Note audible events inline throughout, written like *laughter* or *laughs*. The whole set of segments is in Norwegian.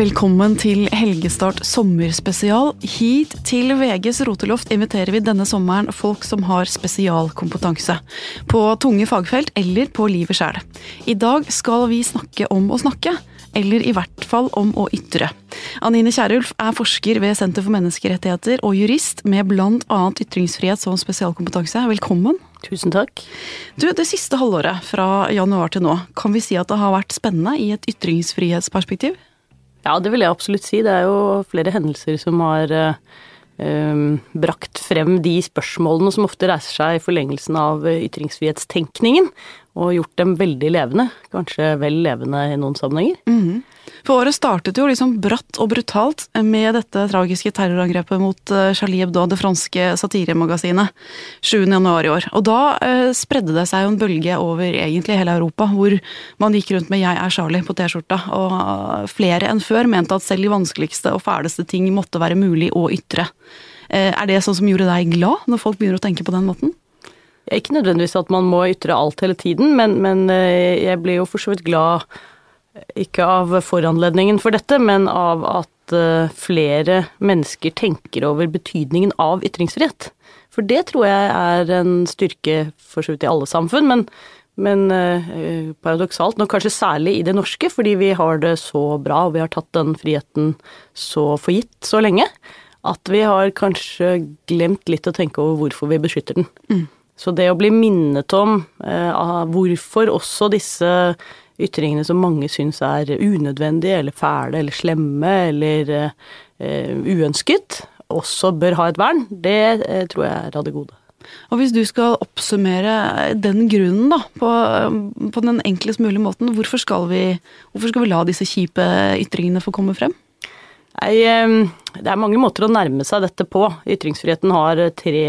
Velkommen til Helgestart sommerspesial. Hit til VGs roteloft inviterer vi denne sommeren folk som har spesialkompetanse. På tunge fagfelt eller på livet sjæl. I dag skal vi snakke om å snakke. Eller i hvert fall om å ytre. Anine Kierulf er forsker ved Senter for menneskerettigheter og jurist med bl.a. ytringsfrihet som spesialkompetanse. Velkommen. Tusen takk. Du, Det siste halvåret, fra januar til nå, kan vi si at det har vært spennende i et ytringsfrihetsperspektiv? Ja, det vil jeg absolutt si. Det er jo flere hendelser som har eh, brakt frem de spørsmålene som ofte reiser seg i forlengelsen av ytringsfrihetstenkningen, og gjort dem veldig levende. Kanskje vel levende i noen sammenhenger. Mm. For året startet jo liksom bratt og brutalt med dette tragiske terrorangrepet mot eh, Charlie Hebdo, det franske satiremagasinet, 7.1 i år. Og da eh, spredde det seg jo en bølge over egentlig hele Europa, hvor man gikk rundt med 'Jeg er Charlie' på T-skjorta, og eh, flere enn før mente at selv de vanskeligste og fæleste ting måtte være mulig å ytre. Eh, er det sånn som gjorde deg glad, når folk begynner å tenke på den måten? Ikke nødvendigvis at man må ytre alt hele tiden, men, men jeg ble jo for så vidt glad ikke av foranledningen for dette, men av at eh, flere mennesker tenker over betydningen av ytringsfrihet. For det tror jeg er en styrke for så vidt i alle samfunn, men, men eh, paradoksalt nok kanskje særlig i det norske, fordi vi har det så bra og vi har tatt den friheten så for gitt så lenge, at vi har kanskje glemt litt å tenke over hvorfor vi beskytter den. Mm. Så det å bli minnet om eh, hvorfor også disse ytringene som mange syns er unødvendige eller fæle eller slemme eller eh, uønsket, også bør ha et vern, det eh, tror jeg er av det gode. Og hvis du skal oppsummere den grunnen da, på, på den enklest mulige måten, hvorfor skal, vi, hvorfor skal vi la disse kjipe ytringene få komme frem? Nei, det er mange måter å nærme seg dette på. Ytringsfriheten har tre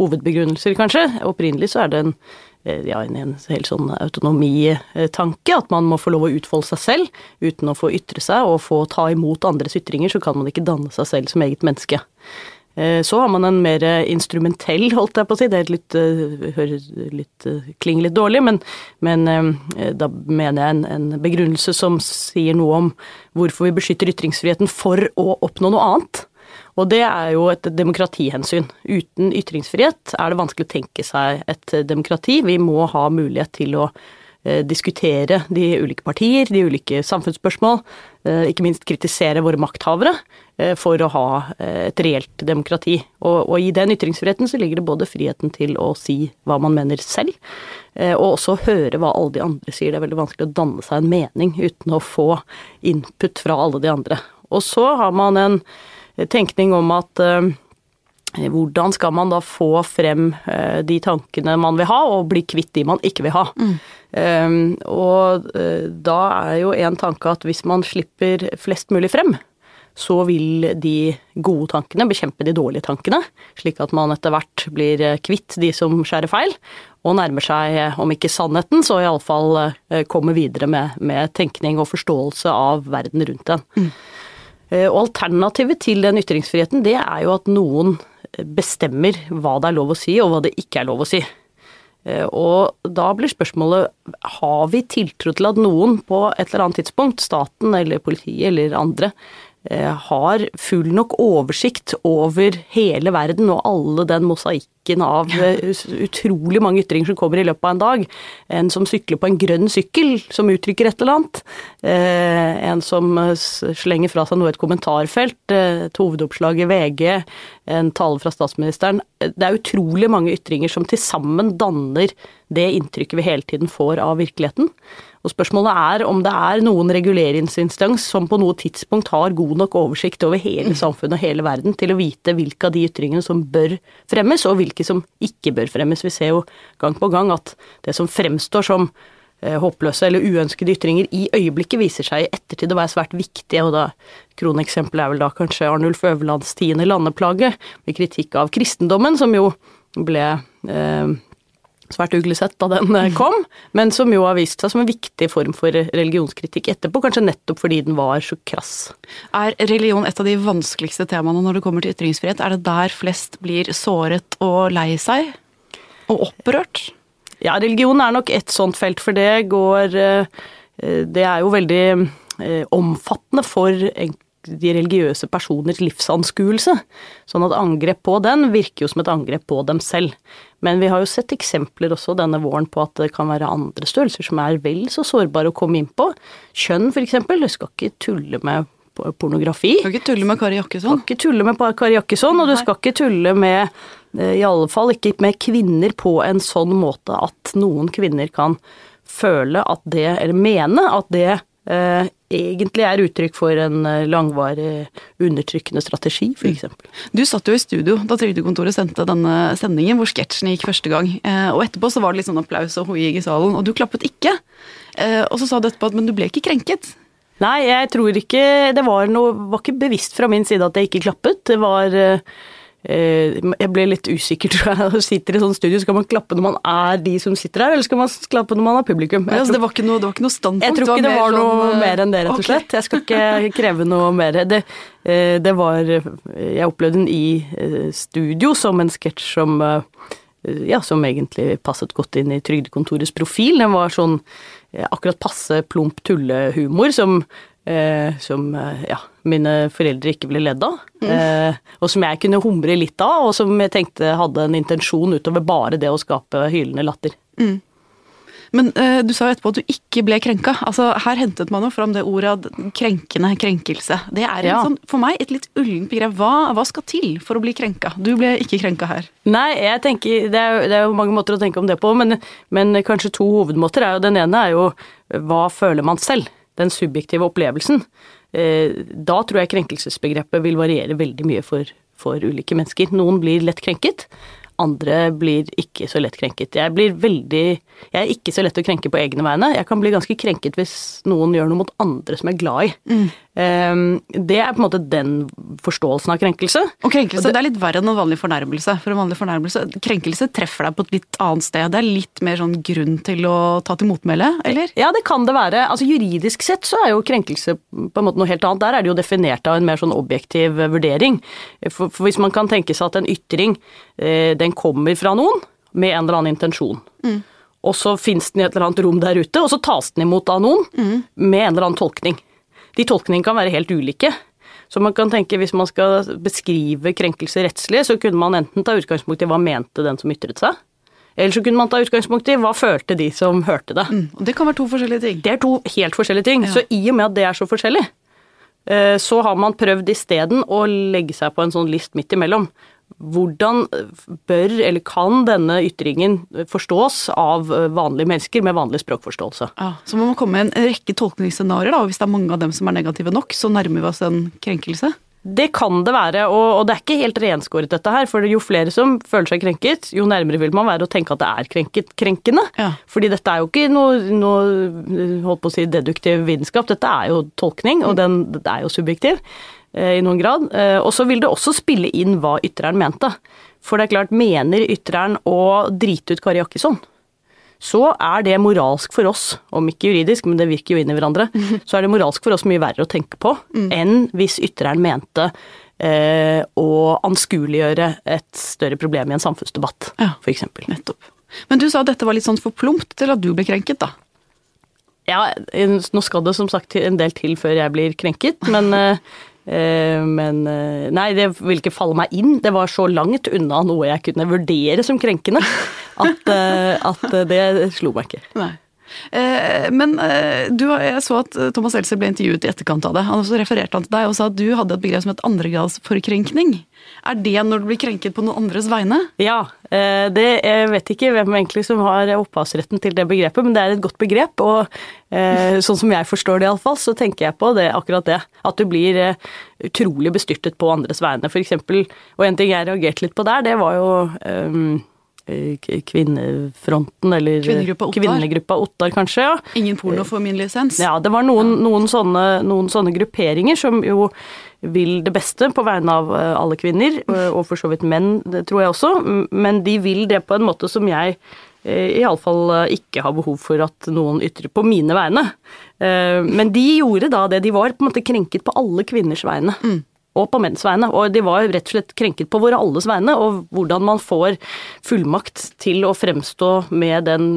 hovedbegrunnelser, kanskje. Opprinnelig så er det en, ja, en, en helt sånn autonomitanke, at man må få lov å utfolde seg selv uten å få ytre seg og få ta imot andres ytringer, så kan man ikke danne seg selv som eget menneske. Eh, så har man en mer instrumentell, holdt jeg på å si, det litt, eh, hører litt, eh, klinger litt dårlig, men, men da mener jeg en, en, begrunnelse som sier noe om hvorfor vi beskytter ytringsfriheten for å oppnå noe annet. Og det er jo et demokratihensyn. Uten ytringsfrihet er det vanskelig å tenke seg et demokrati. Vi må ha mulighet til å diskutere de ulike partier, de ulike samfunnsspørsmål, ikke minst kritisere våre makthavere. Eh, for å ha eh, et reelt demokrati. Og, og, i den ytringsfriheten så ligger det både friheten til å si hva man mener selv, eh, og også høre hva alle de andre sier. Det er veldig vanskelig å danne seg en mening uten å få input fra alle de andre. Og så har man en tenkning om at hvordan skal man da få frem de tankene man vil ha, og bli kvitt de man ikke vil ha. Mm. Um, og da er jo en tanke at hvis man slipper flest mulig frem, så vil de gode tankene bekjempe de dårlige tankene, slik at man etter hvert blir eh, kvitt de som skjærer feil, og nærmer seg, eh, om ikke sannheten, så iallfall eh, kommer videre med, med, tenkning og forståelse av verden rundt en. Mm. Og alternativet til den ytringsfriheten, det er jo at noen bestemmer hva det er lov å si, og hva det ikke er lov å si. Og da blir spørsmålet har vi tiltro til at noen på et eller annet tidspunkt, staten eller politiet eller andre, Eh, har full nok oversikt over hele verden og alle den mosaikken av eh, utrolig mange ytringer som kommer i løpet av en dag. En som sykler på en grønn sykkel som uttrykker et eller annet. Eh, en som slenger fra seg noe i et kommentarfelt. Et hovedoppslag i VG. En tale fra statsministeren. Det er utrolig mange ytringer som til sammen danner det inntrykket vi hele tiden får av virkeligheten. Og spørsmålet er om det er noen reguleringsinstans som på noe tidspunkt har god nok oversikt over hele samfunnet og hele verden til å vite hvilke av de ytringene som bør fremmes, og hvilke som ikke bør fremmes. Vi ser jo gang på gang at det som fremstår som eh, håpløse eller uønskede ytringer i øyeblikket viser seg i ettertid å være svært viktige, og da kroneksempelet er vel da kanskje Arnulf Øverlands tiende landeplage, med kritikk av kristendommen, som jo ble eh, svært uglesett da den eh, *laughs* kom, men som jo har vist seg som en viktig form for religionskritikk etterpå, kanskje nettopp fordi den var så krass. Er religion et av de vanskeligste temaene når det kommer til ytringsfrihet? Er det der flest blir såret og lei seg? Og opprørt? Ja, religion er nok et sånt felt, for det går eh, Det er jo veldig eh, omfattende for de religiøse personers livsanskuelse. Sånn at angrep på den virker jo som et angrep på dem selv. Men vi har jo sett eksempler også denne våren på at det kan være andre størrelser som er vel så sårbare å komme inn på. Kjønn, for eksempel. Du skal ikke tulle med pornografi. Du skal ikke tulle med Kari Jakkesson. Du skal ikke tulle med Kari Jakkesson, og du skal ikke tulle med eh, I alle fall ikke med kvinner på en sånn måte at noen kvinner kan føle at det, eller mene at det eh, egentlig er uttrykk for en eh, langvarig undertrykkende strategi, f.eks. Du satt jo i studio da Trygdekontoret sendte denne sendingen hvor sketsjen gikk første gang. Eh, og etterpå så var det litt sånn applaus og hoiing i salen, og du klappet ikke. Eh, og så sa du etterpå at men du ble ikke krenket. Nei, jeg tror ikke Det var noe Var ikke bevisst fra min side at jeg ikke klappet. Det var Jeg ble litt usikker, *laughs* tror jeg. Når man sitter i sånn studio, skal man klappe når man er de som sitter her, eller skal man klappe når man er publikum? Ja, Jeg tror- det, var ikke noe, det var ikke noe standpunkt. Jeg tror ikke det mer var noe sånn, eh, mer enn det, rett og slett. slett. Jeg skal ikke *laughs* kreve noe mer. Det, eh, det var Jeg opplevde den i eh, studio som en sketsj som eh, ja, som egentlig passet godt inn i Trygdekontorets profil. Den var sånn eh, akkurat passe plump tullehumor som, eh, som eh, ja, mine foreldre ikke ble ledd av. Eh, og som jeg kunne humre litt av, og som jeg tenkte hadde en intensjon utover bare det å skape hylende latter. Men eh, du sa jo etterpå at du ikke ble krenka. Altså, Her hentet man jo fram det ordet krenkende krenkelse. Det er Ja. sånn, for meg et litt ullent begrep. Hva, hva skal til for å bli krenka? Du ble ikke krenka her. Nei, jeg tenker, det er, det er jo mange måter å tenke om det på, men, men kanskje to hovedmåter. er jo Den ene er jo hva føler man selv? Den subjektive opplevelsen. Eh, Da tror jeg krenkelsesbegrepet vil variere veldig mye for, for ulike mennesker. Noen blir lett krenket, andre blir ikke så lett krenket. Jeg blir veldig Jeg er ikke så lett å krenke på egne vegne. Jeg kan bli ganske krenket hvis noen gjør noe mot andre som jeg er glad i. Eh, Det er på en måte den forståelsen av krenkelse. Og krenkelse det, er litt verre enn en vanlig fornærmelse. For en vanlig fornærmelse, Krenkelse treffer deg på et litt annet sted. Det er litt mer sånn grunn til å ta til motmæle, eller? Ja, det kan det være. Altså Juridisk sett så er jo krenkelse på en måte noe helt annet. Der er det jo definert av en mer sånn objektiv eh, vurdering. For, for hvis man kan tenke seg at en ytring eh, den kommer fra noen med en eller annen intensjon, og så fins den i et eller annet rom der ute, og så tas den imot av noen med en eller annen tolkning. De tolkningene kan være helt ulike. Så man kan tenke Hvis man skal beskrive krenkelse rettslig, så kunne man enten ta utgangspunkt i hva mente den som ytret seg, eller så kunne man ta utgangspunkt i hva følte de som hørte det. Mm, og det kan være to forskjellige ting. Det er to helt forskjellige ting. Ja. Så i og med at det er så forskjellig, eh, så har man prøvd isteden å legge seg på en sånn list midt imellom. Hvordan bør eller kan denne ytringen forstås av vanlige mennesker med vanlig språkforståelse? Ja, så må man komme med en rekke tolkningsscenarioer, og hvis det er mange av dem som er negative nok, så nærmer vi oss en krenkelse. Det kan det være, og, og det er ikke helt renskåret dette her. For jo flere som føler seg krenket, jo nærmere vil man være å tenke at det er krenket, krenkende. Ja. Fordi dette er jo ikke noe, noe holdt på å si deduktiv vitenskap, dette er jo tolkning, og den det er jo subjektiv i noen grad. Eh, og så vil det også spille inn hva ytreren mente. For det er klart, mener ytreren å drite ut Kari Jakkesson, så er det moralsk for oss, om ikke juridisk, men det virker jo inn i hverandre, *laughs* så er det moralsk for oss mye verre å tenke på enn hvis ytreren mente eh, å anskueliggjøre et større problem i en samfunnsdebatt, Ja. eksempel. Nettopp. Men du sa at dette var litt sånn for plumpt til at du ble krenket, da. Ja, nå skal det som sagt en del til før jeg blir krenket, men eh, eh, men eh, Nei, det vil ikke falle meg inn. Det var så langt unna noe jeg kunne vurdere som krenkende *laughs* at, eh, at det slo meg ikke. Nei. Eh, men eh, du, jeg så at Thomas Seltzer ble intervjuet i etterkant av det. Han også refererte han til deg og sa at du hadde et begrep som het andregradsforkrenkning. Er det når du blir krenket på noen andres vegne? Ja, eh, det, jeg vet ikke hvem egentlig som har opphavsretten til det begrepet, men det er et godt begrep. Og eh, sånn som jeg forstår det iallfall, så tenker jeg på det, akkurat det. At du blir eh, utrolig bestyrtet på andres vegne, eksempel. Og en ting jeg reagerte litt på der, det var jo eh, Kvinnefronten, eller Kvinnegruppa Ottar. Kvinnegruppa Ottar, kanskje. ja. Ingen porno for min lisens. Ja, det var noen, noen, sånne, noen sånne grupperinger som jo vil det beste på vegne av eh, alle kvinner, eh, og for så vidt menn, det tror jeg også, men de vil det på en måte som jeg eh, iallfall ikke har behov for at noen ytrer på mine vegne. Eh, Men de gjorde da det. De var på en måte krenket på alle kvinners vegne. Og på menns vegne. Og de var rett og slett krenket på våre alles vegne. Og hvordan man får fullmakt til å fremstå med den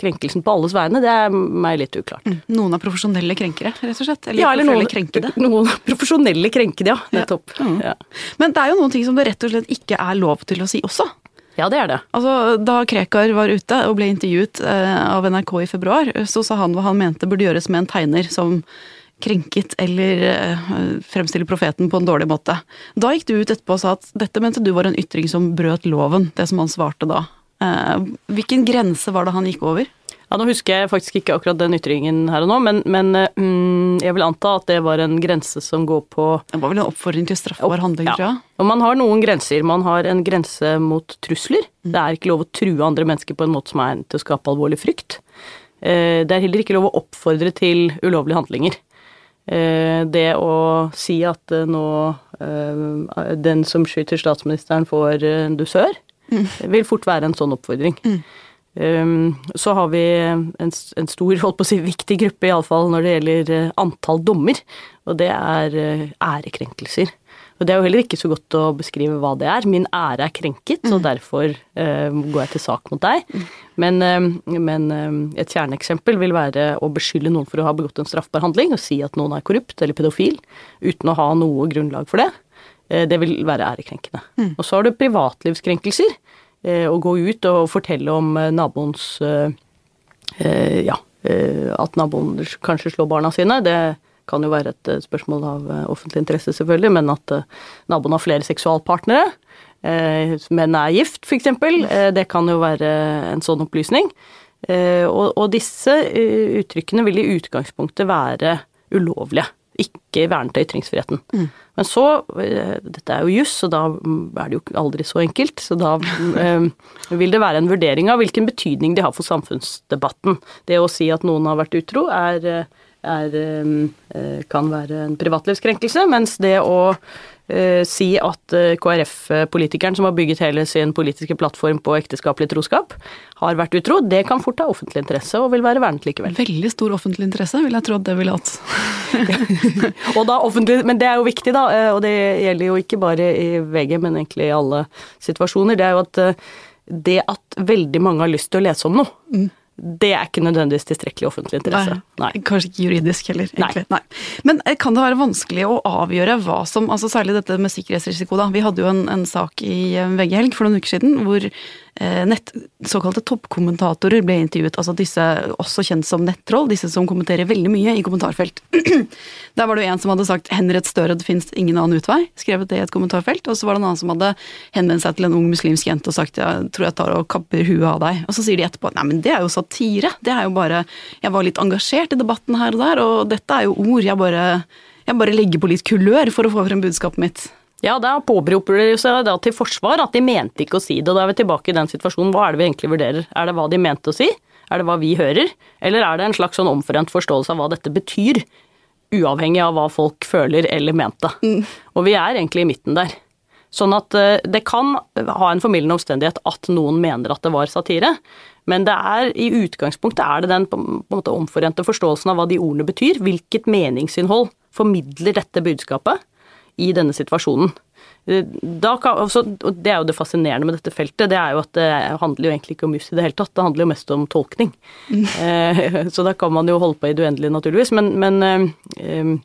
krenkelsen på alles vegne, det er meg litt uklart. Mm. Noen er profesjonelle krenkere, rett og slett? Eller Ja, eller noen, krenkede? *laughs* noen profesjonelle krenkede, ja. Nettopp. Mm. Ja. Men det er jo noen ting som det rett og slett ikke er lov til å si også. ja, det er det. Altså, Da Krekar var ute og ble intervjuet eh, av NRK i februar, så sa han hva han mente burde gjøres med en tegner som krenket eller fremstille fremstiller profeten på en dårlig måte. Da gikk du ut etterpå og sa at dette mente du var en ytring som brøt loven, det som han svarte da. Eh, hvilken grense var det han gikk over? Ja, Nå husker jeg faktisk ikke akkurat den ytringen her og nå, men, men mm, jeg vil anta at det var en grense som går på Det var vel en oppfordring til straffbar handling, tror jeg. Og man har noen grenser. Man har en grense mot trusler. Mm. Det er ikke lov å true andre mennesker på en måte som er til å skape alvorlig frykt. Eh, Det er heller ikke lov å oppfordre til ulovlige handlinger. Eh, Det å si at eh, nå eh, den som skyter statsministeren får en dusør, vil fort være en sånn oppfordring. Mm. så har vi en, en stor, holdt på å si, viktig gruppe, iallfall når det gjelder antall dommer, og det er ærekrenkelser. Og det er jo heller ikke så godt å beskrive hva det er. Min ære er krenket, så derfor eh, går jeg til sak mot deg. Men, eh, men eh, et kjerneeksempel vil være å beskylde noen for å ha begått en straffbar handling, og si at noen er korrupt eller pedofil, uten å ha noe grunnlag for det. Eh, det vil være ærekrenkende. Og så har du privatlivskrenkelser. eh, Å gå ut og fortelle om eh, naboens Ja, at naboen kanskje slår barna sine. Det kan jo være et eh, spørsmål av eh, offentlig interesse, selvfølgelig, men at eh, naboen har flere seksualpartnere, men er gift, f.eks., det kan jo være en sånn opplysning. Og, disse uttrykkene vil i utgangspunktet være ulovlige, ikke vernet av ytringsfriheten. Men så, dette er jo juss, og da mm, er det jo aldri så enkelt, så da eh, vil det være en vurdering av hvilken betydning de har for samfunnsdebatten. Det å si at noen har vært utro er, er, eh, kan være en privatlivskrenkelse, mens det å eh, si at eh, KrF-politikeren som har bygget hele sin politiske plattform på ekteskapelig troskap, har vært utro, det kan fort ha offentlig interesse og vil være vernet likevel. Veldig stor offentlig interesse, vil jeg tro at det ville hatt. *laughs* Og da offentlig, men det er jo viktig, da, og det gjelder jo ikke bare i VG, men egentlig i alle situasjoner, det er jo at det at veldig mange har lyst til å lese om noe, det er ikke nødvendigvis tilstrekkelig offentlig interesse. Nei. Kanskje ikke juridisk heller, egentlig. Nei. Men eh, kan det være vanskelig å avgjøre hva som altså Særlig dette med sikkerhetsrisiko, da. Vi hadde jo en, en sak i eh, VG Helg for noen uker siden hvor nett, såkalte toppkommentatorer ble intervjuet. Altså disse også kjent som nettroll, disse som kommenterer veldig mye i kommentarfelt. *clears throat* Der var det jo en som hadde sagt 'Henrett Støre, det fins ingen annen utvei', skrevet det i et kommentarfelt. Og så var det en annen som hadde henvendt seg til en ung muslimsk jente og sagt 'jeg tror jeg tar og kapper huet av deg'. Og så sier de etterpå 'nei, men det er jo satire'. Det er jo bare Jeg var litt engasjert i debatten her og der, og dette er jo ord. Jeg bare, jeg bare legger på litt kulør for å få frem budskapet mitt. Ja, da påberoper de seg da til forsvar at de mente ikke å si det. Da er vi tilbake i den situasjonen. Hva er det vi egentlig vurderer? Er det hva de mente å si? Er det hva vi hører? Eller er det en slags sånn omforent forståelse av hva dette betyr? Uavhengig av hva folk føler eller mente. Og vi er egentlig i midten der. Sånn at eh, det kan ha en formildende omstendighet at noen mener at det var satire, men det er i utgangspunktet er det den på en måte omforente forståelsen av hva de ordene betyr, hvilket meningsinnhold formidler dette budskapet i denne situasjonen. Eh, Da kan, altså, og det er jo det fascinerende med dette feltet, det er jo at det handler jo egentlig ikke om juss i det hele tatt, det handler jo mest om tolkning. Eh, *laughs* så da kan man jo holde på i det uendelige, naturligvis, men, men eh, eh,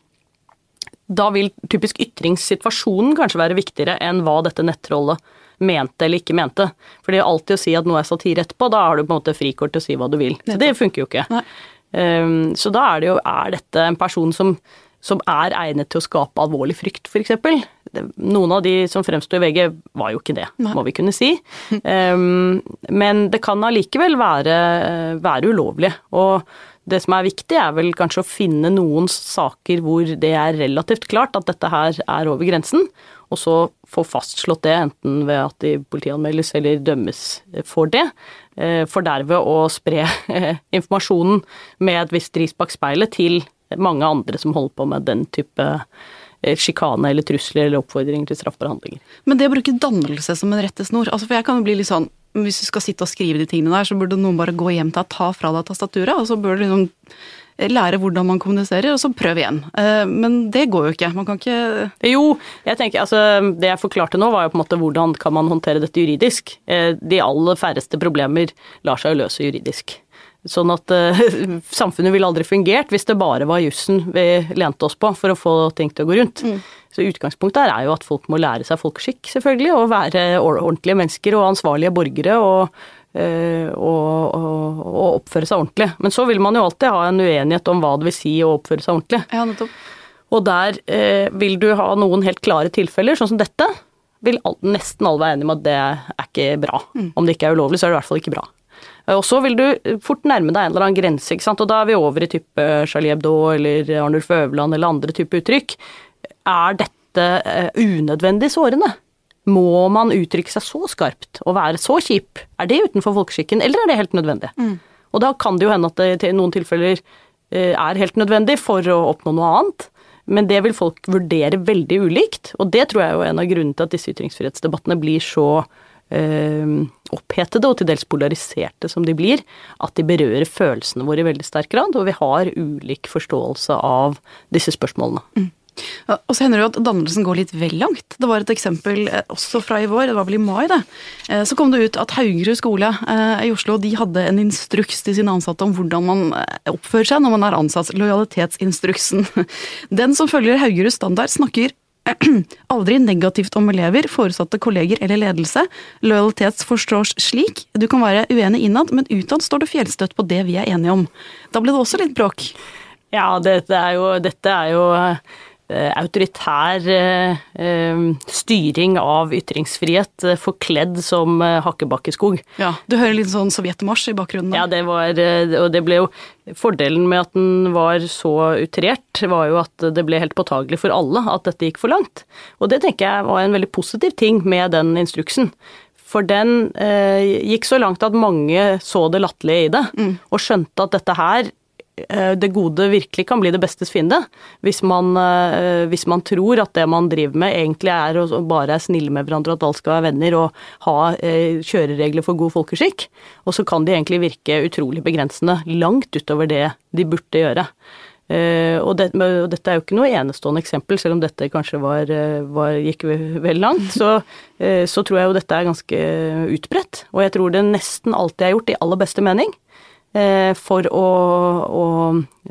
da vil typisk ytringssituasjonen kanskje være viktigere enn hva dette nettrollet mente eller ikke mente. For det er alltid å si at noe er satire etterpå, da har du på en måte frikort til å si hva du vil. Så det funker jo ikke. Nei. Um, så da er det jo Er dette en person som, som er egnet til å skape alvorlig frykt, f.eks.? Noen av de som fremsto i VG, var jo ikke det, Nei. må vi kunne si. Um, men det kan allikevel være, være ulovlig. Og det som er viktig, er vel kanskje å finne noen saker hvor det er relativt klart at dette her er over grensen, og så få fastslått det, enten ved at de politianmeldes eller dømmes for det. eh, For derved å spre *laughs* informasjonen med et visst ris bak speilet til mange andre som holder på med den type eh, sjikane eller trusler eller oppfordringer til straffbare handlinger. Men det å bruke dannelse som en rettesnor altså For jeg kan jo bli litt sånn Hvis du skal sitte og skrive de tingene der, så burde noen bare gå hjem til deg, ta fra deg tastaturet, og så bør du liksom lære hvordan man kommuniserer, og så prøv igjen. Eh, Men det går jo ikke. Man kan ikke Jo, jeg tenker, altså, det jeg forklarte nå var jo på en måte hvordan kan man håndtere dette juridisk. Eh, De aller færreste problemer lar seg jo løse juridisk. Sånn at uh, *laughs* samfunnet ville aldri fungert hvis det bare var jussen vi lente oss på for å få ting til å gå rundt. Mm. Så utgangspunktet her er jo at folk må lære seg folkeskikk, selvfølgelig, og være ordentlige mennesker og ansvarlige borgere. og Uh, og, og, og, oppføre seg ordentlig. Men så vil man jo alltid ha en uenighet om hva det vil si å oppføre seg ordentlig. Ja, nettopp. Og der uh, vil du ha noen helt klare tilfeller, sånn som dette. Vil nesten alle være enige om at det er ikke bra. Mm. Om det ikke er ulovlig, så er det i hvert fall ikke bra. Uh, og så vil du fort nærme deg en eller annen grense, ikke sant. Og da er vi over i type Charlie Hebdo eller Arnulf Øverland eller andre type uttrykk. Er dette unødvendig sårende? Må man uttrykke seg så skarpt og være så kjip? Er det utenfor folkeskikken, eller er det helt nødvendig? Mm. Og da kan det jo hende at det i noen tilfeller eh, er helt nødvendig for å oppnå noe annet. Men det vil folk vurdere veldig ulikt, og det tror jeg er en av grunnene til at disse ytringsfrihetsdebattene blir så eh, opphetede og til dels polariserte som de blir, at de berører følelsene våre i veldig sterk grad, og vi har ulik forståelse av disse spørsmålene. Mm. Og så hender det jo at dannelsen går litt vel langt. Det var et eksempel eh, også fra i vår, det var vel i mai, det. Eh, så kom det ut at Haugerud skole eh, i Oslo de hadde en instruks til sine ansatte om hvordan man oppfører seg når man er ansatt. Lojalitetsinstruksen. *laughs* Den som følger Haugeruds standard, snakker *clears throat* aldri negativt om elever, foresatte kolleger eller ledelse. Lojalitet forstås slik. Du kan være uenig innad, men utad står du fjellstøtt på det vi er enige om. Da ble det også litt bråk. Ja, dette er jo, dette er jo autoritær eh, eh, styring av ytringsfrihet forkledd som hakkebakkeskog. Ja, Du hører litt sånn sovjetmarsj i bakgrunnen? Ja, det var Og det ble jo Fordelen med at den var så utrert, var jo at det ble helt påtagelig for alle at dette gikk for langt. Og det tenker jeg var en veldig positiv ting med den instruksen. For den eh, gikk så langt at mange så det latterlige i det, mm. og skjønte at dette her Eh, det gode virkelig kan bli det bestes fiende. Hvis man, eh, hvis man, tror at det man driver med egentlig er å bare er snille med hverandre, at alle skal være venner og ha eh, kjøreregler for god folkeskikk. Og så kan de egentlig virke utrolig begrensende, langt utover det de burde gjøre. Og, det, og dette er jo ikke noe enestående eksempel, selv om dette kanskje var, var, gikk vel langt. Så, så tror jeg jo dette er ganske utbredt. Og jeg tror det nesten alltid er gjort i aller beste mening. Eh, for å, å,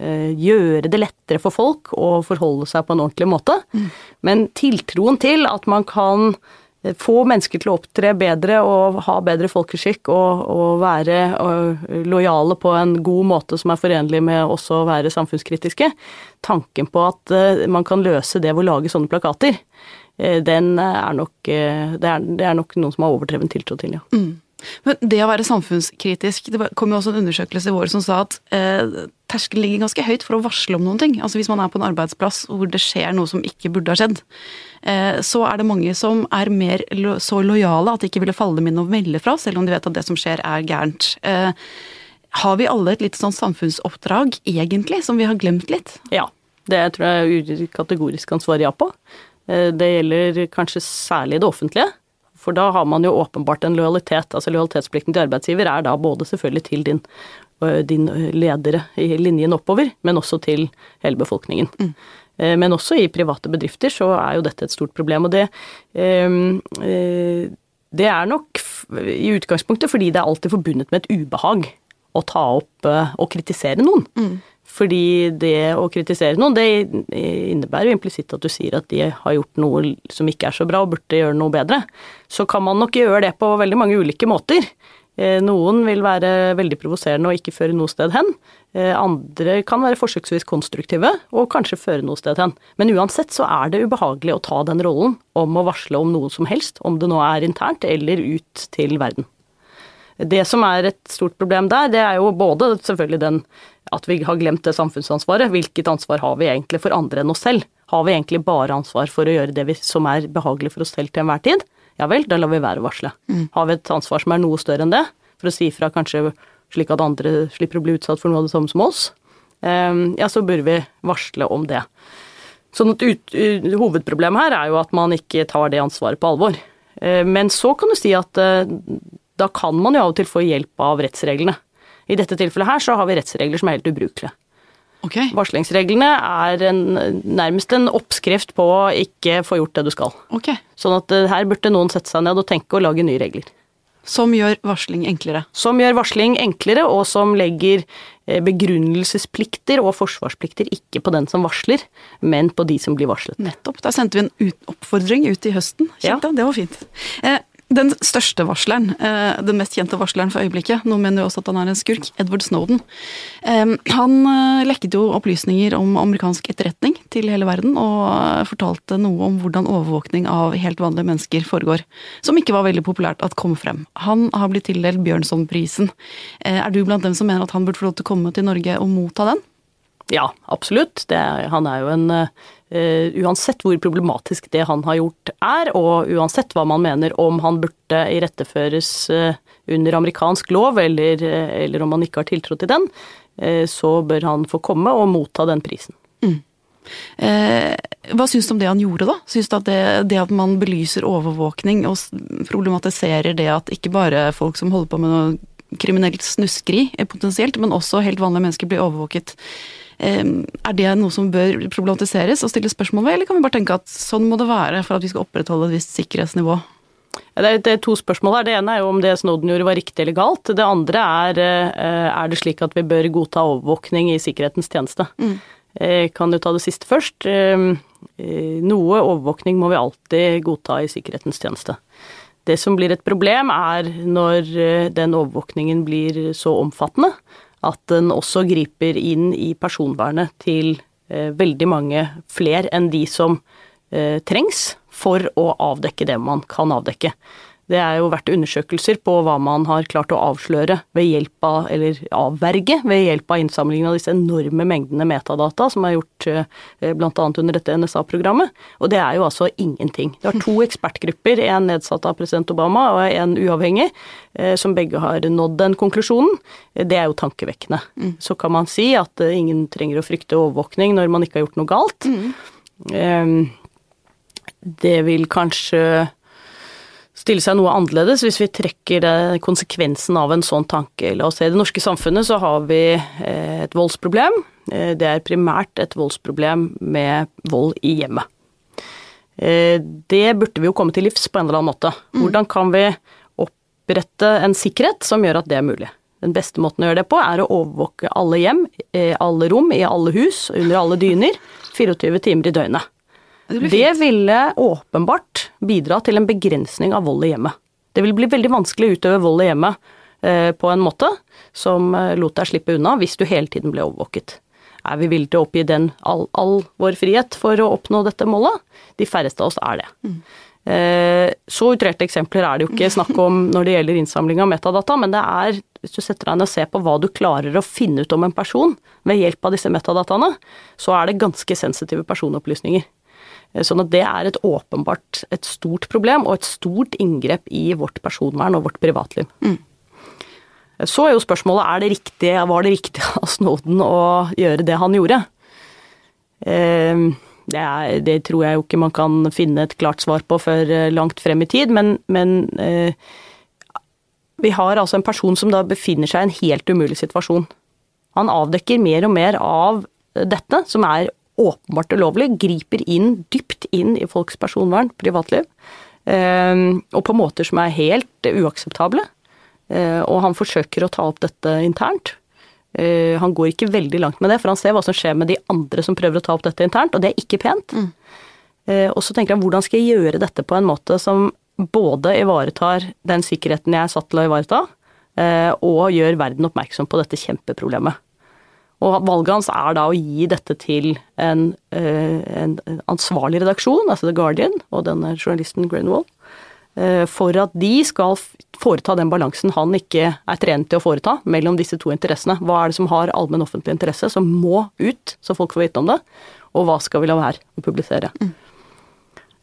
eh, gjøre det lettere for folk å forholde seg på en ordentlig måte. Mm. Men tiltroen til at man kan eh, få mennesker til å opptre bedre og ha bedre folkeskikk og, og være og, lojale på en god måte som er forenlig med også å være samfunnskritiske, tanken på at man kan løse det ved å lage sånne plakater, den er nok, det er, det er nok noen som har overdreven tiltro til, ja. Mm. Men det å være samfunnskritisk Det kom jo også en undersøkelse i vår som sa at eh, terskelen ligger ganske høyt for å varsle om noen ting. Altså Hvis man er på en arbeidsplass hvor det skjer noe som ikke burde ha skjedd, eh, så er det mange som er mer lo så lojale at de ikke ville falle dem inn og melde fra, selv om de vet at det som skjer er gærent. Eh, har vi alle et litt sånn samfunnsoppdrag, egentlig, som vi har glemt litt? Ja. Det tror jeg kategorisk kan svare ja på. Eh, det gjelder kanskje særlig det offentlige. For da har man jo åpenbart en lojalitet. Altså lojalitetsplikten til arbeidsgiver er da både selvfølgelig til din, din ledere i linjen oppover, men også til hele befolkningen. Mm. Men også i private bedrifter så er jo dette et stort problem. Og det, det er nok i utgangspunktet fordi det er alltid forbundet med et ubehag å ta opp og kritisere noen. Mm. Fordi det å kritisere noen, det innebærer jo implisitt at du sier at de har gjort noe som ikke er så bra og burde gjøre noe bedre. Så kan man nok gjøre det på veldig mange ulike måter. Eh, noen vil være veldig provoserende og ikke føre noe sted hen. Eh, andre kan være forsøksvis konstruktive og kanskje føre noe sted hen. Men uansett så er det ubehagelig å ta den rollen om å varsle om noe som helst, om det nå er internt eller ut til verden. Det som er et stort problem der, det er jo både selvfølgelig den at vi har glemt det samfunnsansvaret. Hvilket ansvar har vi egentlig for andre enn oss selv? Har vi egentlig bare ansvar for å gjøre det vi, som er behagelig for oss selv til enhver tid? Ja vel, da lar vi være å varsle. Mm. Har vi et ansvar som er noe større enn det, for å si fra kanskje slik at andre slipper å bli utsatt for noe av det samme som oss, um, ja, så burde vi varsle om det. Sånn at ut, uh, Hovedproblemet her er jo at man ikke tar det ansvaret på alvor. Uh, men så kan du si at uh, da kan man jo av og til få hjelp av rettsreglene. I dette tilfellet her så har vi rettsregler som er helt ubrukelige. Okay. Varslingsreglene er en, nærmest en oppskrift på å ikke få gjort det du skal. Okay. Sånn at eh, her burde noen sette seg ned og tenke og lage nye regler. Som gjør varsling enklere. Som gjør varsling enklere, og som legger eh, begrunnelsesplikter og forsvarsplikter ikke på den som varsler, men på de som blir varslet. Nettopp. Da sendte vi en oppfordring ut i høsten. Kjente, ja. Det var fint. Den største varsleren, eh, den mest kjente varsleren for øyeblikket, noen mener jo også at han er en skurk, Edward Snowden. Eh, han eh, lekket jo opplysninger om amerikansk etterretning til hele verden, og fortalte noe om hvordan overvåkning av helt vanlige mennesker foregår. Som ikke var veldig populært at kom frem. Han har blitt tildelt Bjørnsonprisen. Er du blant dem som mener at han burde få lov til å komme til Norge og motta den? Ja, absolutt. Er, han er jo en Uh, uansett hvor problematisk det han har gjort er, og uansett hva man mener om han burde iretteføres uh, under amerikansk lov, eller, uh, eller, om han ikke har tiltro til den, så bør han få komme og motta den prisen. Mm. hva syns du om det han gjorde, da? Syns du at det, det, at man belyser overvåkning og problematiserer det at ikke bare folk som holder på med noe kriminelt snuskeri potensielt, men også helt vanlige mennesker blir overvåket er det noe som bør problematiseres og stilles spørsmål ved, eller kan vi bare tenke at sånn må det være for at vi skal opprettholde et visst sikkerhetsnivå? Det er, to spørsmål her. Det ene er jo om det Snowden gjorde var riktig eller galt. Det andre er eh, er det slik at vi bør godta overvåkning i sikkerhetens tjeneste. Mm. Jeg eh, kan jo ta det siste først. Noe overvåkning må vi alltid godta i sikkerhetens tjeneste. Det som blir et problem, er når den overvåkningen blir så omfattende at den også griper inn i personvernet til eh, veldig mange flere enn de som eh, trengs for å avdekke det man kan avdekke. Det er jo vært undersøkelser på hva man har klart å avsløre ved hjelp av, eller avverge ved hjelp av innsamlingen av disse enorme mengdene metadata som er gjort eh, bl.a. under dette NSA-programmet. Og det er jo altså ingenting. Det er to *laughs* ekspertgrupper, en nedsatt av president Obama og en uavhengig, eh, som begge har nådd den konklusjonen. Det er jo tankevekkende. Mm. Så kan man si at eh, ingen trenger å frykte overvåkning når man ikke har gjort noe galt. Mm. Ehm, det vil kanskje stille seg noe annerledes hvis vi trekker konsekvensen av en sånn tanke. La oss se, i det norske samfunnet så har vi eh, et voldsproblem. Eh, det er primært et voldsproblem med vold i hjemmet. Eh, det burde vi jo komme til livs på en eller annen måte. Mm. Hvordan kan vi opprette en sikkerhet som gjør at det er mulig? Den beste måten å gjøre det på er å overvåke alle hjem, alle rom, i alle hus, under alle dyner, *laughs* 24 timer i døgnet. Det, det ville åpenbart bidra til en begrensning av vold i hjemmet. Det vil bli veldig vanskelig å utøve vold i hjemmet eh, på en måte som eh, lot deg slippe unna hvis du hele tiden ble overvåket. Er vi villige til å oppgi den all, all, vår frihet for å oppnå dette målet? De færreste av oss er det. Mm. Eh, så utrerte eksempler er det jo ikke *laughs* snakk om når det gjelder innsamling av metadata, men det er, hvis du setter deg ned og ser på hva du klarer å finne ut om en person ved hjelp av disse metadataene, så er det ganske sensitive personopplysninger. Eh, sånn at det er et åpenbart et stort problem, og et stort inngrep i vårt personvern og vårt privatliv. Mm. Så er jo spørsmålet er det riktig, var det riktig av Snowden å gjøre det han gjorde. Eh, det, er, det, tror jeg jo ikke man kan finne et klart svar på før eh, langt frem i tid, men, men vi har altså en person som da befinner seg i en helt umulig situasjon. Han avdekker mer og mer av dette, som er åpenbart ulovlig, griper inn dypt inn i folks personvern, privatliv, eh, og på måter som er helt uakseptable. Eh, og han forsøker å ta opp dette internt. Eh, han går ikke veldig langt med det, for han ser hva som skjer med de andre som prøver å ta opp dette internt, og det er ikke pent. Mm. Og så tenker han hvordan skal jeg gjøre dette på en måte som både ivaretar den sikkerheten jeg er satt til å ivareta, og gjør verden oppmerksom på dette kjempeproblemet. Og valget hans er da å gi dette til en, eh, en ansvarlig redaksjon, altså The Guardian og denne journalisten Greenwald, eh, for at de skal foreta den balansen han ikke er trent til å foreta mellom disse to interessene. Hva er det som har allmenn offentlig interesse, som må ut, så folk får vite om det, og hva skal vi la være å publisere. Mm.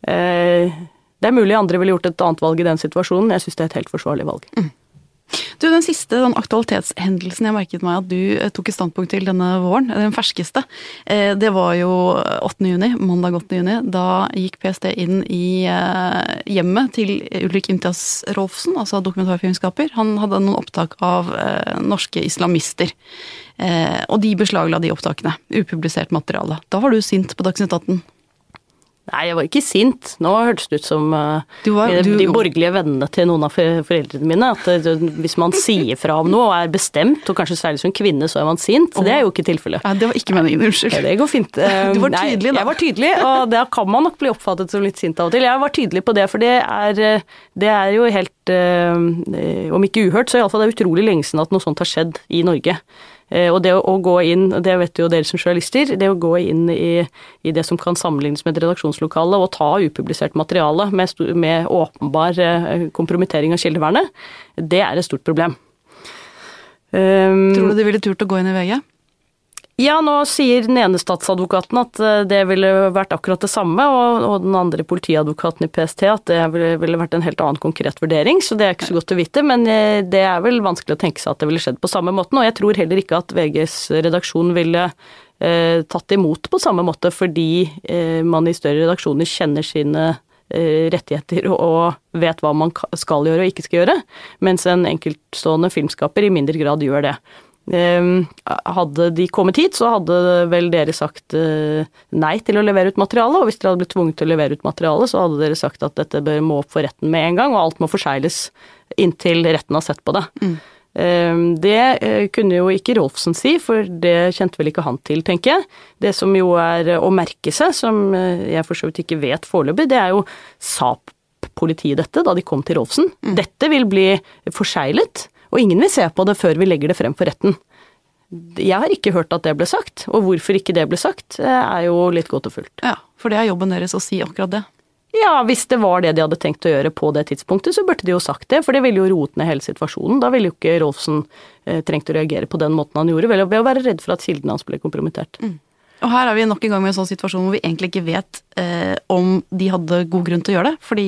Eh, det er mulig andre ville gjort et annet valg i den situasjonen, jeg syns det er et helt forsvarlig valg. Mm. Du, Den siste den aktualitetshendelsen jeg merket meg at du eh, tok et standpunkt til denne våren, den ferskeste, eh, det var jo 8. juni, mandag 8. juni. Da gikk PST inn i eh, hjemmet til Ulrik Imtias Rolfsen, altså dokumentarfilmskaper. Han hadde noen opptak av norske islamister. Og de beslagla de opptakene. Upublisert materiale. Da var du sint på Dagsnytt 18. Nei, jeg var ikke sint. Nå hørtes det ut som uh, Du var- du- de borgerlige vennene til noen av foreldrene mine. At det, hvis man *laughs* sier fra om noe og er bestemt, og kanskje særlig som kvinne, så er man sint. Det er jo ikke tilfellet. Nei, det var ikke meningen. Unnskyld. Ja, det går fint. Eh, *laughs* Du var nei, tydelig, da. Jeg var tydelig, og da kan man nok bli oppfattet som litt sint av og til. Jeg var tydelig på det, for det er, eh, det er jo helt eh, Om ikke uhørt, så iallfall det er utrolig lenge siden at noe sånt har skjedd i Norge. Eh, Og det å, gå inn, det vet jo dere som journalister, det å gå inn i, i det som kan sammenlignes med et redaksjonslokale og ta upublisert materiale med, med åpenbar eh, kompromittering av kildevernet, det er et stort problem. Um, Tror du de ville turt å gå inn i VG? Ja, nå sier den ene statsadvokaten at eh, det ville vært akkurat det samme, og, og den andre politiadvokaten i PST at det ville, ville vært en helt annen konkret vurdering, så det er ikke så godt å vite. Men eh, det er vel vanskelig å tenke seg at det ville skjedd på samme måten, og jeg tror heller ikke at VGs redaksjon ville eh, tatt imot på samme måte, fordi eh, man i større redaksjoner kjenner sine eh, rettigheter og vet hva man skal gjøre og ikke skal gjøre, mens en enkeltstående filmskaper i mindre grad gjør det. Eh, Hadde de kommet hit, så hadde vel dere sagt eh, nei til å levere ut materiale, og hvis dere hadde blitt tvunget til å levere ut materiale, så hadde dere sagt at dette bør må opp for retten med en gang, og alt må forsegles inntil retten har sett på det. Mm. Det eh, kunne jo ikke Rolfsen si, for det kjente vel ikke han til, tenker jeg. Det som jo er å merke seg, som eh, jeg for så vidt ikke vet foreløpig, det er jo sa politiet dette da de kom til Rolfsen. Dette vil bli forseglet, og ingen vil se på det før vi legger det frem for retten. Jeg har ikke hørt at det ble sagt, og hvorfor ikke det ble sagt, eh, er jo litt godt og fullt. Ja, for det er jobben deres å si akkurat det. Ja, hvis det var det de hadde tenkt å gjøre på det tidspunktet, så burde de jo sagt det, for det ville jo roet ned hele situasjonen. Da ville jo ikke Rolfsen eh, trengt å reagere på den måten han gjorde, ved å- være redd for at kildene hans ble kompromittert. Og her er vi nok en gang med en sånn situasjon hvor vi egentlig ikke vet eh, om de hadde god grunn til å gjøre det, fordi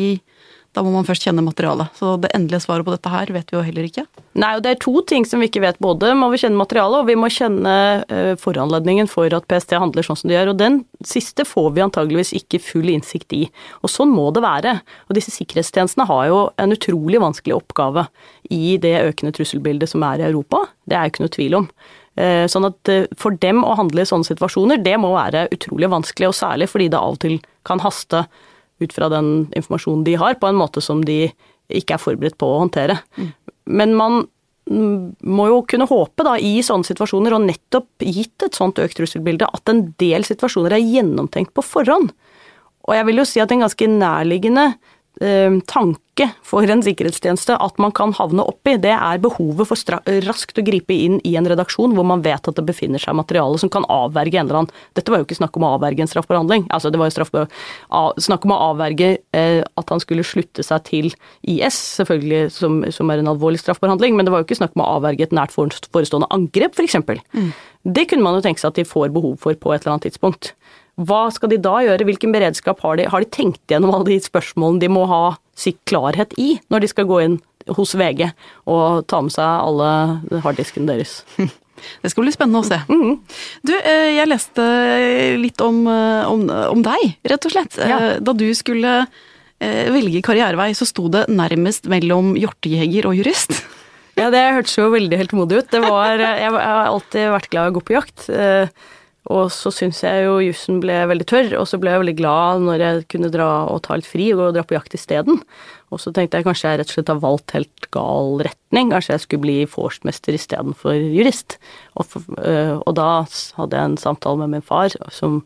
da må man først kjenne materialet. Så det endelige svaret på dette her vet vi jo heller ikke. Nei, og det er to ting som vi ikke vet. Både må vi kjenne materialet, og vi må kjenne eh, foranledningen for at PST handler sånn som de gjør. Og den siste får vi antageligvis ikke full innsikt i. Og sånn må det være. Og disse sikkerhetstjenestene har jo en utrolig vanskelig oppgave i det økende trusselbildet som er i Europa. Det er jo ikke noe tvil om. Eh, Sånn at eh, for dem å handle i sånne situasjoner, det må være utrolig vanskelig, og særlig fordi det av og til kan haste ut fra den informasjonen de har, på en måte som de ikke er forberedt på å håndtere. Men man mm, må jo kunne håpe da, i sånne situasjoner, og nettopp gitt et sånt økt trusselbilde, at en del situasjoner er gjennomtenkt på forhånd. Og jeg vil jo si at en ganske nærliggende tanke for en sikkerhetstjeneste at man kan havne oppi, det er behovet for raskt å gripe inn i en redaksjon hvor man vet at det befinner seg materiale som kan avverge en eller annen Dette var jo ikke snakk om å avverge en straffbehandling, altså det var jo straff, snakk om å avverge eh, at han skulle slutte seg til IS, selvfølgelig som, som er en alvorlig straffbehandling, men det var jo ikke snakk om å avverge et nært for- forestående angrep, f.eks. Det kunne man jo tenke seg at de får behov for på et eller annet tidspunkt. Hva skal de da gjøre, hvilken beredskap har de? Har de tenkt gjennom alle de spørsmålene de må ha sitt klarhet i når de skal gå inn hos VG og ta med seg alle harddiskene deres? *laughs* Det skal bli spennende å se. Du, eh, jeg leste litt om, eh, om, om deg, rett og slett. Ja. Eh, Da du skulle velge karrierevei, så sto det nærmest mellom hjortejeger og jurist. Ja, det hørtes jo veldig heltemodig ut. Det var, jeg har alltid vært glad i å gå på jakt. Og så syns jeg jo jussen ble veldig tørr, og så ble jeg veldig glad når jeg kunne dra og ta litt fri og dra på jakt isteden. Og så tenkte jeg kanskje jeg rett og slett har valgt helt gal retning. Kanskje jeg skulle bli vorstmester istedenfor jurist. Og, øh, og da hadde jeg en samtale med min far som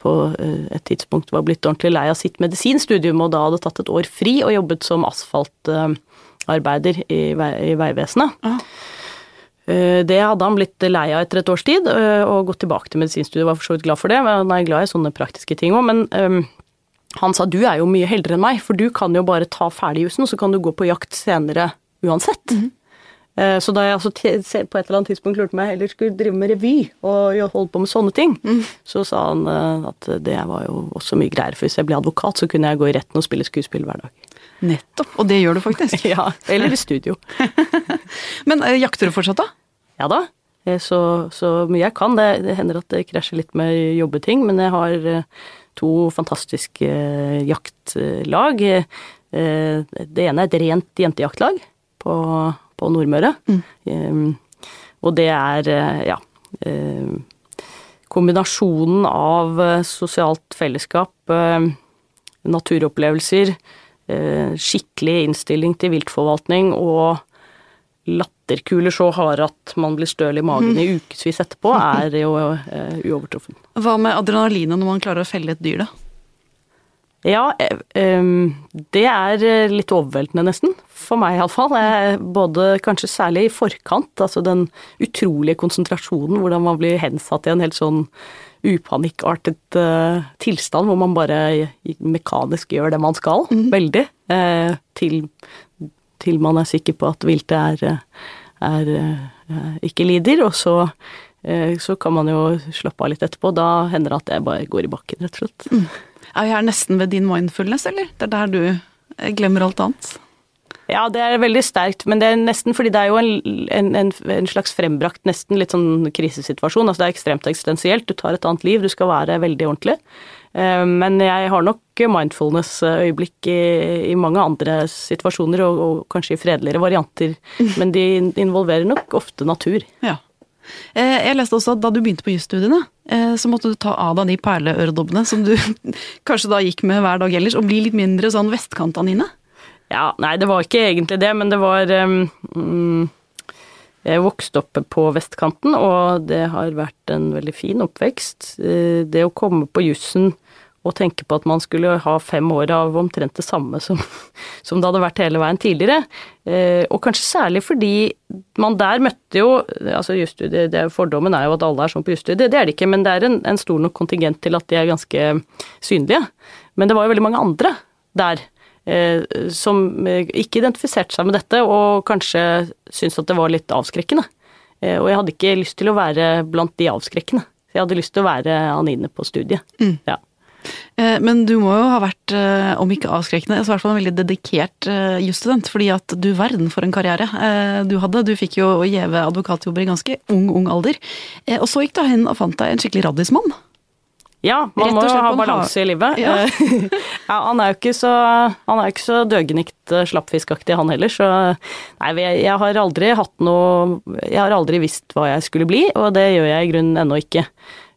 på øh, et tidspunkt var blitt ordentlig lei av sitt medisinstudium, og da hadde tatt et år fri og jobbet som asfaltarbeider i, vei, i Vegvesenet. Ah. Eh, Det hadde han blitt lei av etter et års tid, eh, og gått tilbake til medisinstudiet. Var for så vidt glad for det, men han er glad i sånne praktiske ting òg. Men um, han sa du er jo mye heldigere enn meg, for du kan jo bare ta ferdig jussen, og så kan du gå på jakt senere uansett. Eh, Så da jeg altså på et eller annet tidspunkt lurte meg heller skulle drive med revy og holde på med sånne ting, så sa han at det var jo også mye greier, for hvis jeg ble advokat, så kunne jeg gå i retten og spille skuespill hver dag. Nettopp. Og det gjør du faktisk. *laughs* Ja, Eller i studio. *laughs* Men eh, jakter du fortsatt, da? Ja da, eh, så, så mye jeg kan. Det, det hender at det krasjer litt med jobbeting, men jeg har eh, to fantastiske jaktlag. Det ene er et rent jentejaktlag på, på Nordmøre. Mm. Og det er, ja Kombinasjonen av sosialt fellesskap, naturopplevelser, skikkelig innstilling til viltforvaltning og latterkuler så harde at man blir støl i magen i ukevis etterpå, er jo eh, uovertruffen. Hva med adrenalinet når man klarer å felle et dyr, da? Ja, eh, det er eh, litt overveldende nesten. For meg iallfall. Både kanskje særlig i forkant, altså den utrolige konsentrasjonen, hvordan man blir hensatt i en helt sånn upanikkartet uh, tilstand hvor man bare mekanisk gjør det man skal, veldig, uh, til, til man er sikker på at viltet er, er uh, ikke lider, og så eh, så kan man jo slappe av litt etterpå. Da hender det at jeg bare går i bakken, rett og slett. Er vi her nesten ved din mindfulness, eller? Det er der du eh, glemmer alt annet? Ja, det er veldig sterkt, men det er nesten fordi det er jo en, en, en, slags frembrakt, nesten litt sånn krisesituasjon. Altså det er ekstremt eksistensielt. Du tar et annet liv, du skal være veldig ordentlig. Eh, Men jeg har nok mindfulness-øyeblikk i, i mange andre situasjoner, og, og kanskje i fredeligere varianter. *laughs* Men de involverer nok ofte natur. Ja. Eh, Jeg leste også at da du begynte på jusstudiene, eh, så måtte du ta av deg de perleøredobbene som du *laughs* kanskje da gikk med hver dag ellers, og bli litt mindre sånn vestkant-Anine. Ja, nei, det var ikke egentlig det, men det var um, Jeg vokste opp på vestkanten, og det har vært en veldig fin oppvekst. Eh, Det å komme på jussen og tenke på at man skulle ha fem år av omtrent det samme som, *laughs* som det hadde vært hele veien tidligere. Eh, Og kanskje særlig fordi man der møtte jo altså jusstudiet, Fordommen er jo at alle er sånn på jusstudiet, det er det ikke, men det er en, en stor nok kontingent til at de er ganske synlige. Men det var jo veldig mange andre der som eh, ikke identifiserte seg med dette, og kanskje syntes at det var litt avskrekkende. Eh, og jeg hadde ikke lyst til å være blant de avskrekkende. Jeg hadde lyst til å være Anine på studiet. Ja. Eh, Men du må jo ha vært, eh, om ikke avskrekkende, så i hvert fall en veldig dedikert eh, jusstudent. Fordi at du verden for en karriere eh, du hadde. Du fikk jo gjeve advokatjobber i ganske ung, ung alder. Eh, Og så gikk du hen og fant deg en skikkelig raddismann. Ja, man må jo ha balanse i livet. Ja. *laughs* ja, han er jo ikke så, han er ikke så døgenikt eh, slappfiskaktig, han heller, så Nei, jeg, har aldri hatt noe Jeg har aldri visst hva jeg skulle bli, og det gjør jeg i grunnen ennå ikke.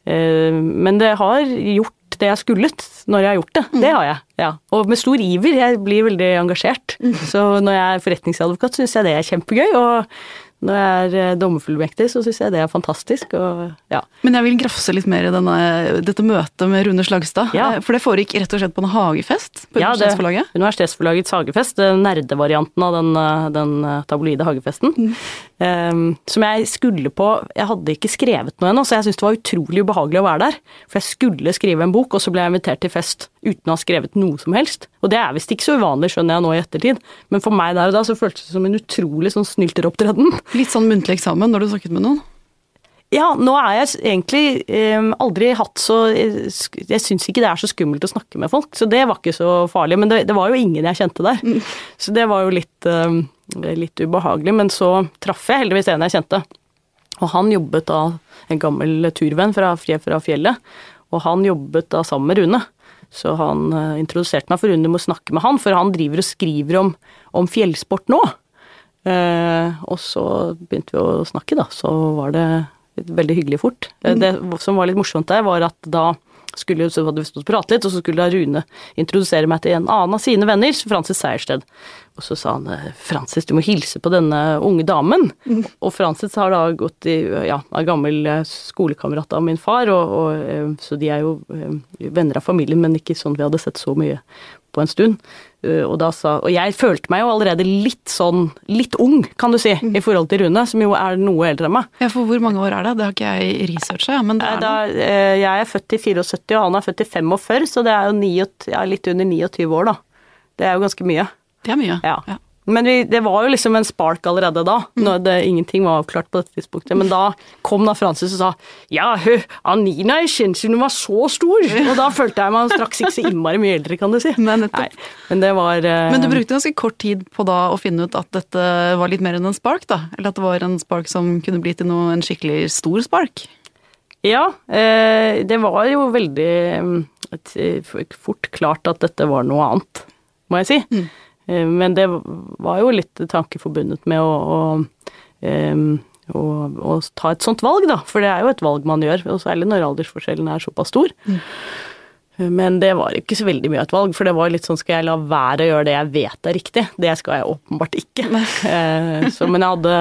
Eh, Men det har gjort det jeg skullet når jeg har gjort det. Det har jeg. Ja. Og med stor iver. Jeg blir veldig engasjert. Så når jeg er forretningsadvokat, syns jeg det er kjempegøy. Og når jeg er eh, dommerfullmektig, så syns jeg det er fantastisk. Og ja. Men jeg vil grafse litt mer i denne, dette møtet med Rune Slagstad. Ja. Eh, For det foregikk rett og slett på en hagefest på Ja, Universitetsforlaget? Ja, Universitetsforlagets hagefest, nerdevarianten av den, eh, den tabloide hagefesten. eh, som jeg skulle på Jeg hadde ikke skrevet noe ennå, så jeg syntes det var utrolig ubehagelig å være der. For jeg skulle skrive en bok, og så ble jeg invitert til fest uten å ha skrevet noe som helst. Og det er visst ikke så uvanlig, skjønner jeg nå i ettertid, men for meg der og da så føltes det som en utrolig sånn snylteropptreden. *laughs* Litt sånn muntlig eksamen når du snakket med noen. Ja, nå er jeg egentlig eh, aldri hatt så Jeg, sk- jeg syns ikke det er så skummelt å snakke med folk, så det var ikke så farlig. Men det, det var jo ingen jeg kjente der, så det var jo litt, eh, litt ubehagelig. Men så traff jeg heldigvis en jeg kjente, og han jobbet da en gammel turvenn fra, fra fjellet, og han jobbet da sammen med Rune. Så han eh, introduserte meg for Rune må snakke med han, for han driver og skriver om, om fjellsport nå. Eh, og så begynte vi å snakke, da. Så var det veldig hyggelig fort. Mm. Det som var litt morsomt der, var at da skulle så hadde vi pratet litt, og så skulle da Rune introdusere meg til en annen av sine venner, Francis Sejersted. Og så sa han eh, Francis, du må hilse på denne unge damen. *laughs* Og Francis har da gått i ja, er gammel eh, skolekamerat av min far, og, og, eh, så de er jo venner av familien, men ikke sånn vi hadde sett så mye på en stund. Eh, Og, da sa, og jeg følte meg jo allerede litt sånn, litt ung, kan du si, i forhold til Rune, som jo er noe eldre enn meg. Ja, for hvor mange år er det? Det har ikke jeg researcha, men det er Da, eh, jeg er født i 74, og han er født i 45, så det er jo 9, ja, litt under 29 år, da. Det er jo ganske mye. Det er mye. Ja. Ja. Men vi, det var jo liksom en spark allerede da. Når det, ingenting var avklart på dette tidspunktet. Men da kom da Francis og sa ja, hø, Anina siden hun var så stor. Og da følte jeg meg straks ikke så innmari mye eldre, kan du si. *laughs* Nei, men det var uh... Men du brukte ganske kort tid på da å finne ut at dette var litt mer enn en spark, da? Eller at det var en spark som kunne bli til noe, en skikkelig stor spark? Ja, uh, det var jo veldig um, et, eh, fort klart at dette var noe annet, må jeg si. Mm. Eh, Men det var jo litt tanke forbundet med å, å, å, å ta et sånt valg, da. For det er jo et valg man gjør, og særlig når aldersforskjellen er såpass stor. Men det var ikke så veldig mye et valg, for det var litt sånn skal jeg la være å gjøre det jeg vet er riktig? Det skal jeg åpenbart ikke. Eh, så, men jeg hadde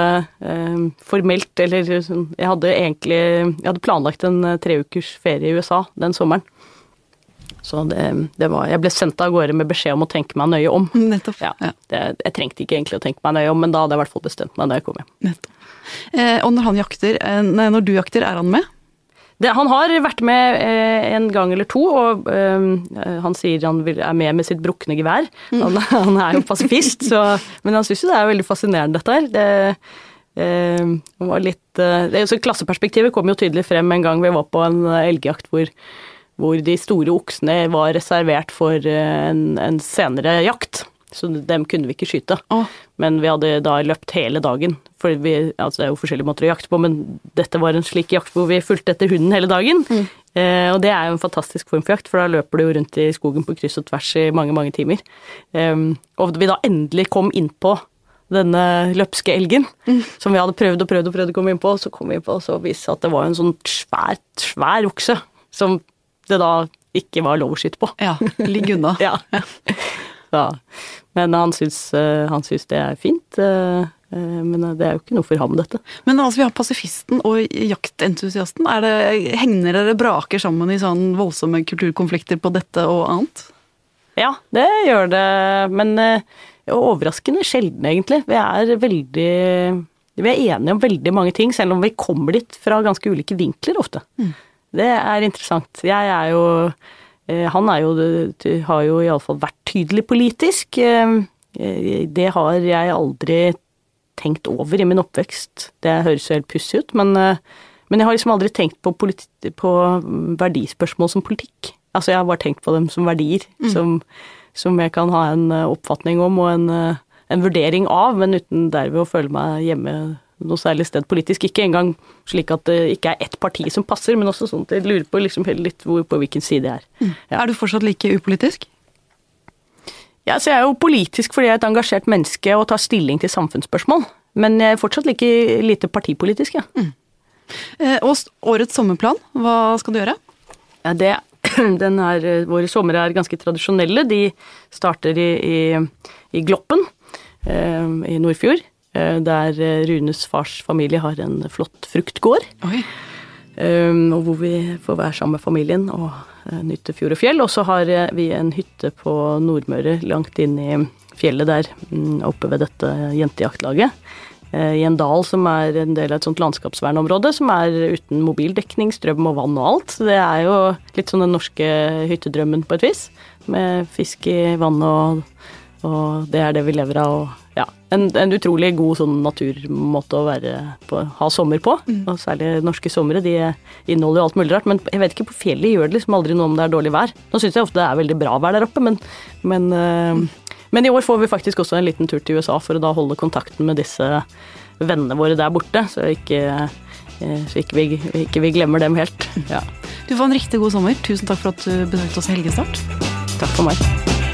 eh, formelt, eller sånn, jeg hadde egentlig Jeg hadde planlagt en eh, treukers ferie i USA den sommeren. Så det, det, var Jeg ble sendt av gårde med beskjed om å tenke meg nøye om. *laughs* Nettopp. Ja, det, jeg trengte ikke egentlig å tenke meg nøye om, men da hadde jeg i hvert fall bestemt meg da jeg kom hjem. Nettopp. Eh, og når han jakter, eh, når du jakter, er han med? Det, han har vært med eh, en gang eller to, og eh, han sier han vil, er med med sitt brukne gevær. Mm. Han, *laughs* han, er jo pasifist, så, men han syns jo det er veldig fascinerende, dette her. Det, eh, var litt eh, Klasseperspektivet kom jo tydelig frem en gang vi var på en elgjakt hvor, hvor de store oksene var reservert for eh, en, en senere jakt så dem kunne vi ikke skyte. Oh. Men vi hadde da løpt hele dagen. For vi, altså det er jo forskjellige måter å jakte på, men dette var en slik jakt hvor vi fulgte etter hunden hele dagen. Mm. Eh, og det er jo en fantastisk form for jakt, for da løper du jo rundt i skogen på kryss og tvers i mange, mange timer. Um, og vi da endelig kom inn på denne løpske elgen, mm. som vi hadde prøvd og prøvd og prøvd å komme inn på, så kom vi inn på, og så viste det at det var en sånn svær, svær okse som det da ikke var lov å skyte på. Ja, ligg unna. *laughs* ja. Ja. Men han syns, eh, han syns, det er fint. Eh, eh, men det er jo ikke noe for ham, dette. Men altså, vi har pasifisten og jaktentusiasten. Er det, hegner dere braker sammen i sånn voldsomme kulturkonflikter på dette og annet? Ja, det gjør det. Men overraskende sjelden, egentlig. Vi er veldig Vi er enige om veldig mange ting, selv om vi kommer dit fra ganske ulike vinkler ofte. Mm. Det er interessant. Jeg er jo Eh, han er jo, har jo iallfall vært tydelig politisk. Eh, det har jeg aldri tenkt over i min oppvekst. Det høres jo helt pussig ut, men, eh, men, jeg har liksom aldri tenkt på, på, verdispørsmål som politikk. Altså jeg har bare tenkt på dem som verdier, mm. som, som, jeg kan ha en oppfatning om og en, en vurdering av, men uten derved å føle meg hjemme noe særlig sted politisk. Ikke engang slik at det ikke er ett parti som passer, men også sånn at jeg lurer på liksom litt hvor, på hvilken side jeg er. Mm. Ja. Er du fortsatt like upolitisk? Ja, så jeg er jo politisk fordi jeg er et engasjert menneske og tar stilling til samfunnsspørsmål. Men jeg er fortsatt like lite partipolitisk, ja. Mm. Eh, og årets sommerplan, hva skal du gjøre? Ja, det, *clears throat* den er, Våre somre er ganske tradisjonelle. De starter i, i, i Gloppen eh, i Nordfjord. Eh, der eh, Runes fars familie har en flott fruktgård. Um, og hvor vi får være sammen med familien og uh, nyte fjord og fjell. Og så har vi en hytte på Nordmøre, langt inn i fjellet der, um, oppe ved dette jentejaktlaget. I en dal som er en del av et sånt landskapsvernområde, som er uten mobildekning, strøm og vann og alt. Så det er jo litt sånn den norske hyttedrømmen på et vis. Med fisk i vannet og, og det er det vi lever av. og ja, en, en, utrolig god sånn naturmåte å være på, ha sommer på. Mm. Og særlig norske somre. De inneholder jo alt mulig rart. Men jeg vet ikke, på fjellet gjør det liksom aldri noe om det er dårlig vær. Nå syns jeg ofte det er veldig bra vær der oppe, men, men, mm. men, i år får vi faktisk også en liten tur til USA for å da holde kontakten med disse vennene våre der borte, så ikke, uh, så ikke, vi, ikke vi, glemmer dem helt. Ja. Du får en riktig god sommer. Tusen takk for at du besøkte oss i Helgestart. Takk for meg.